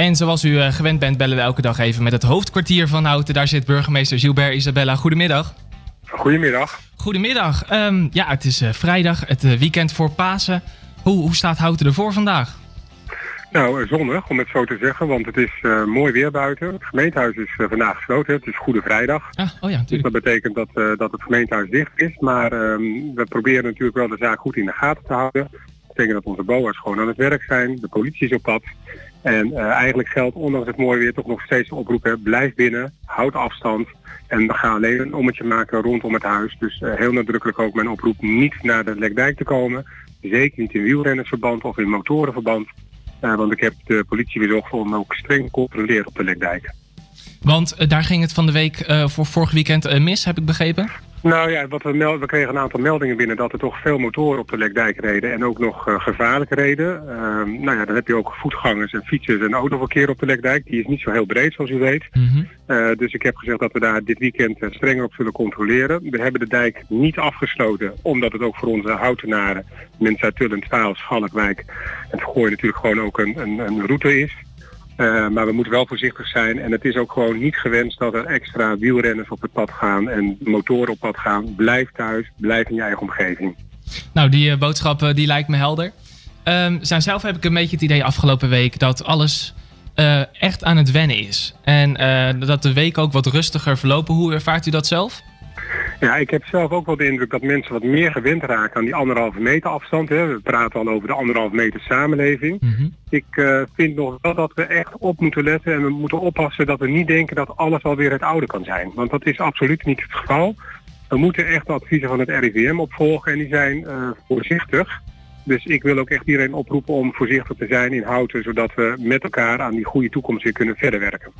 En zoals u eh, gewend bent, bellen we elke dag even met het hoofdkwartier van Houten. Daar zit burgemeester Gilbert Isabella. Goedemiddag. Goedemiddag. Goedemiddag. Ehm, ja, het is eh, vrijdag, het eh, weekend voor Pasen. Hoe, hoe staat Houten ervoor vandaag? Nou, zonnig om het zo te zeggen, want het is mooi weer buiten. Het gemeentehuis is vandaag gesloten, het is Goede Vrijdag. Ah, oh ja, dus dat betekent dat, dat het gemeentehuis dicht is. Maar ehm, we proberen natuurlijk wel de zaak goed in de gaten te houden. Dat betekent dat onze BOA's gewoon aan het werk zijn, de politie is op pad. En uh, eigenlijk geldt ondanks het mooie weer toch nog steeds de oproep, hè, blijf binnen, houd afstand. En we gaan alleen een ommetje maken rondom het huis. Dus uh, heel nadrukkelijk ook mijn oproep niet naar de Lekdijk te komen. Zeker niet in wielrennersverband of in motorenverband. Uh, want ik heb de politie bezocht om ook streng te controleren op de Lekdijk. Want daar ging het van de week voor vorig weekend mis, heb ik begrepen? Nou ja, wat we, melden, we kregen een aantal meldingen binnen dat er toch veel motoren op de Lekdijk reden en ook nog uh, gevaarlijk reden. Uh, nou ja, dan heb je ook voetgangers en fietsers en autoverkeer op de Lekdijk. Die is niet zo heel breed zoals u weet. Mm -hmm. uh, dus ik heb gezegd dat we daar dit weekend strenger op zullen controleren. We hebben de dijk niet afgesloten, omdat het ook voor onze houtenaren, mensen uit Tullend, Vaal, Schalkwijk en het Gooi natuurlijk gewoon ook een, een, een route is. Uh, maar we moeten wel voorzichtig zijn. En het is ook gewoon niet gewenst dat er extra wielrenners op het pad gaan en motoren op pad gaan. Blijf thuis, blijf in je eigen omgeving. Nou, die uh, boodschap uh, die lijkt me helder. Zijn zelf heb ik een beetje het idee afgelopen week dat alles echt aan het wennen is. En dat de week ook wat rustiger verlopen. Hoe ervaart u dat zelf? Ja, ik heb zelf ook wel de indruk dat mensen wat meer gewend raken aan die anderhalve meter afstand. Hè. We praten al over de anderhalve meter samenleving. Mm -hmm. Ik uh, vind nog wel dat we echt op moeten letten en we moeten oppassen dat we niet denken dat alles alweer het oude kan zijn. Want dat is absoluut niet het geval. We moeten echt de adviezen van het RIVM opvolgen en die zijn uh, voorzichtig. Dus ik wil ook echt iedereen oproepen om voorzichtig te zijn in houten, zodat we met elkaar aan die goede toekomst weer kunnen verder werken.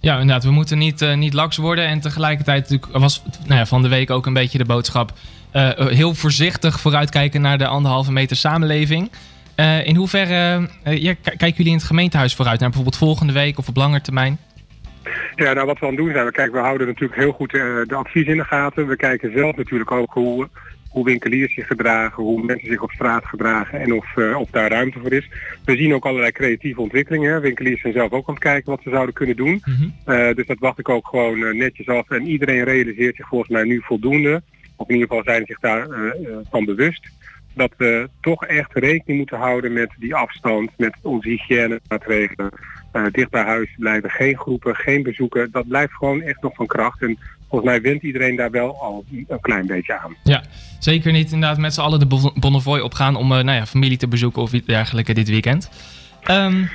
Ja, inderdaad. We moeten niet, uh, niet laks worden. En tegelijkertijd was nou ja, van de week ook een beetje de boodschap... Uh, heel voorzichtig vooruitkijken naar de anderhalve meter samenleving. Uh, in hoeverre ja, kijken jullie in het gemeentehuis vooruit? Naar bijvoorbeeld volgende week of op lange termijn? Ja, nou wat we aan het doen zijn, we, kijken, we houden natuurlijk heel goed de advies in de gaten. We kijken zelf natuurlijk ook hoe, hoe winkeliers zich gedragen, hoe mensen zich op straat gedragen en of, uh, of daar ruimte voor is. We zien ook allerlei creatieve ontwikkelingen. Winkeliers zijn zelf ook aan het kijken wat ze zouden kunnen doen. Mm -hmm. uh, dus dat wacht ik ook gewoon uh, netjes af. En iedereen realiseert zich volgens mij nu voldoende, of in ieder geval zijn zich daar van bewust, dat we toch echt rekening moeten houden met die afstand, met onze hygiënemaatregelen. dicht bij huis blijven, geen groepen, geen bezoeken. Dat blijft gewoon echt nog van kracht. En volgens mij wint iedereen daar wel al een klein beetje aan. Ja, zeker niet inderdaad met z'n allen de Bonnefoy opgaan om uh, nou ja, familie te bezoeken of iets dergelijke dit weekend. Um,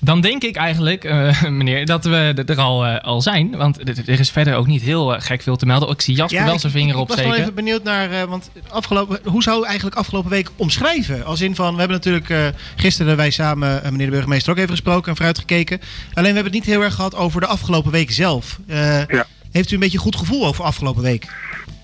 dan denk ik eigenlijk, uh, meneer, dat we er al, uh, al zijn. Want er is verder ook niet heel uh, gek veel te melden. Ik zie Jasper ja, wel zijn vinger opsteken. Ik was wel even benieuwd naar, want afgelopen, hoe zou u eigenlijk afgelopen week omschrijven? Als in van, we hebben natuurlijk gisteren wij samen, meneer de burgemeester, ook even gesproken en vooruitgekeken. Alleen we hebben het niet heel erg gehad over de afgelopen week zelf. ja. Heeft u een beetje goed gevoel over afgelopen week?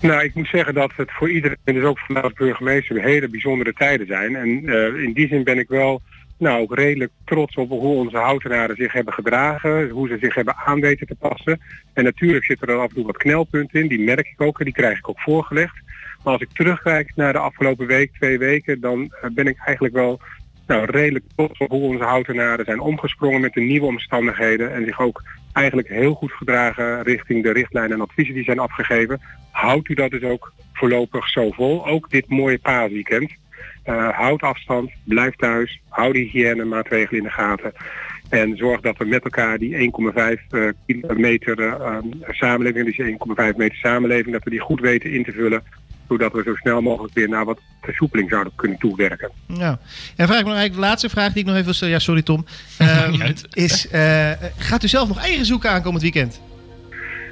Nou, ik moet zeggen dat het voor iedereen, dus ook voor de burgemeester, hele bijzondere tijden zijn. En uh, in die zin ben ik wel nou, ook redelijk trots op hoe onze houtenaren zich hebben gedragen, hoe ze zich hebben aan weten te passen. En natuurlijk zitten er af en toe wat knelpunten in, die merk ik ook en die krijg ik ook voorgelegd. Maar als ik terugkijk naar de afgelopen week, twee weken, dan uh, ben ik eigenlijk wel nou, redelijk onze houtenaren zijn omgesprongen met de nieuwe omstandigheden en zich ook eigenlijk heel goed gedragen richting de richtlijnen en adviezen die zijn afgegeven. Houdt u dat dus ook voorlopig zo vol, ook dit mooie paasweekend. Uh, houd afstand, blijf thuis, hou de hygiënemaatregelen in de gaten. En zorg dat we met elkaar die 1,5 uh, meter uh, samenleving, dus 1,5 meter samenleving, dat we die goed weten in te vullen zodat we zo snel mogelijk weer naar wat versoepeling zouden kunnen toewerken. Ja. En vraag ik nog eigenlijk de laatste vraag die ik nog even wil stellen. Ja, sorry Tom. Um, is, uh, gaat u zelf nog eieren zoeken aankomend weekend?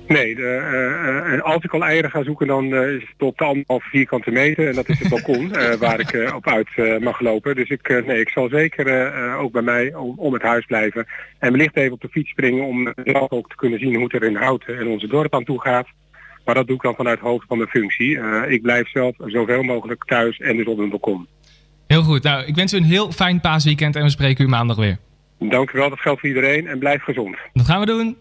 Nee, de, uh, als ik al eieren ga zoeken, dan uh, is het op de anderhalve vierkante meter. En dat is het balkon uh, waar ik op uit mag lopen. Dus ik, nee, ik zal zeker ook bij mij om, om, het huis blijven. En wellicht even op de fiets springen om zelf ook te kunnen zien hoe het er in Houten en onze dorp aan toe gaat. Maar dat doe ik dan vanuit hoofd van mijn functie. Uh, ik blijf zelf zoveel mogelijk thuis en dus op een balkon. Heel goed. Nou, ik wens u een heel fijn paasweekend en we spreken u maandag weer. Dank u wel. Dat geldt voor iedereen en blijf gezond. Dat gaan we doen.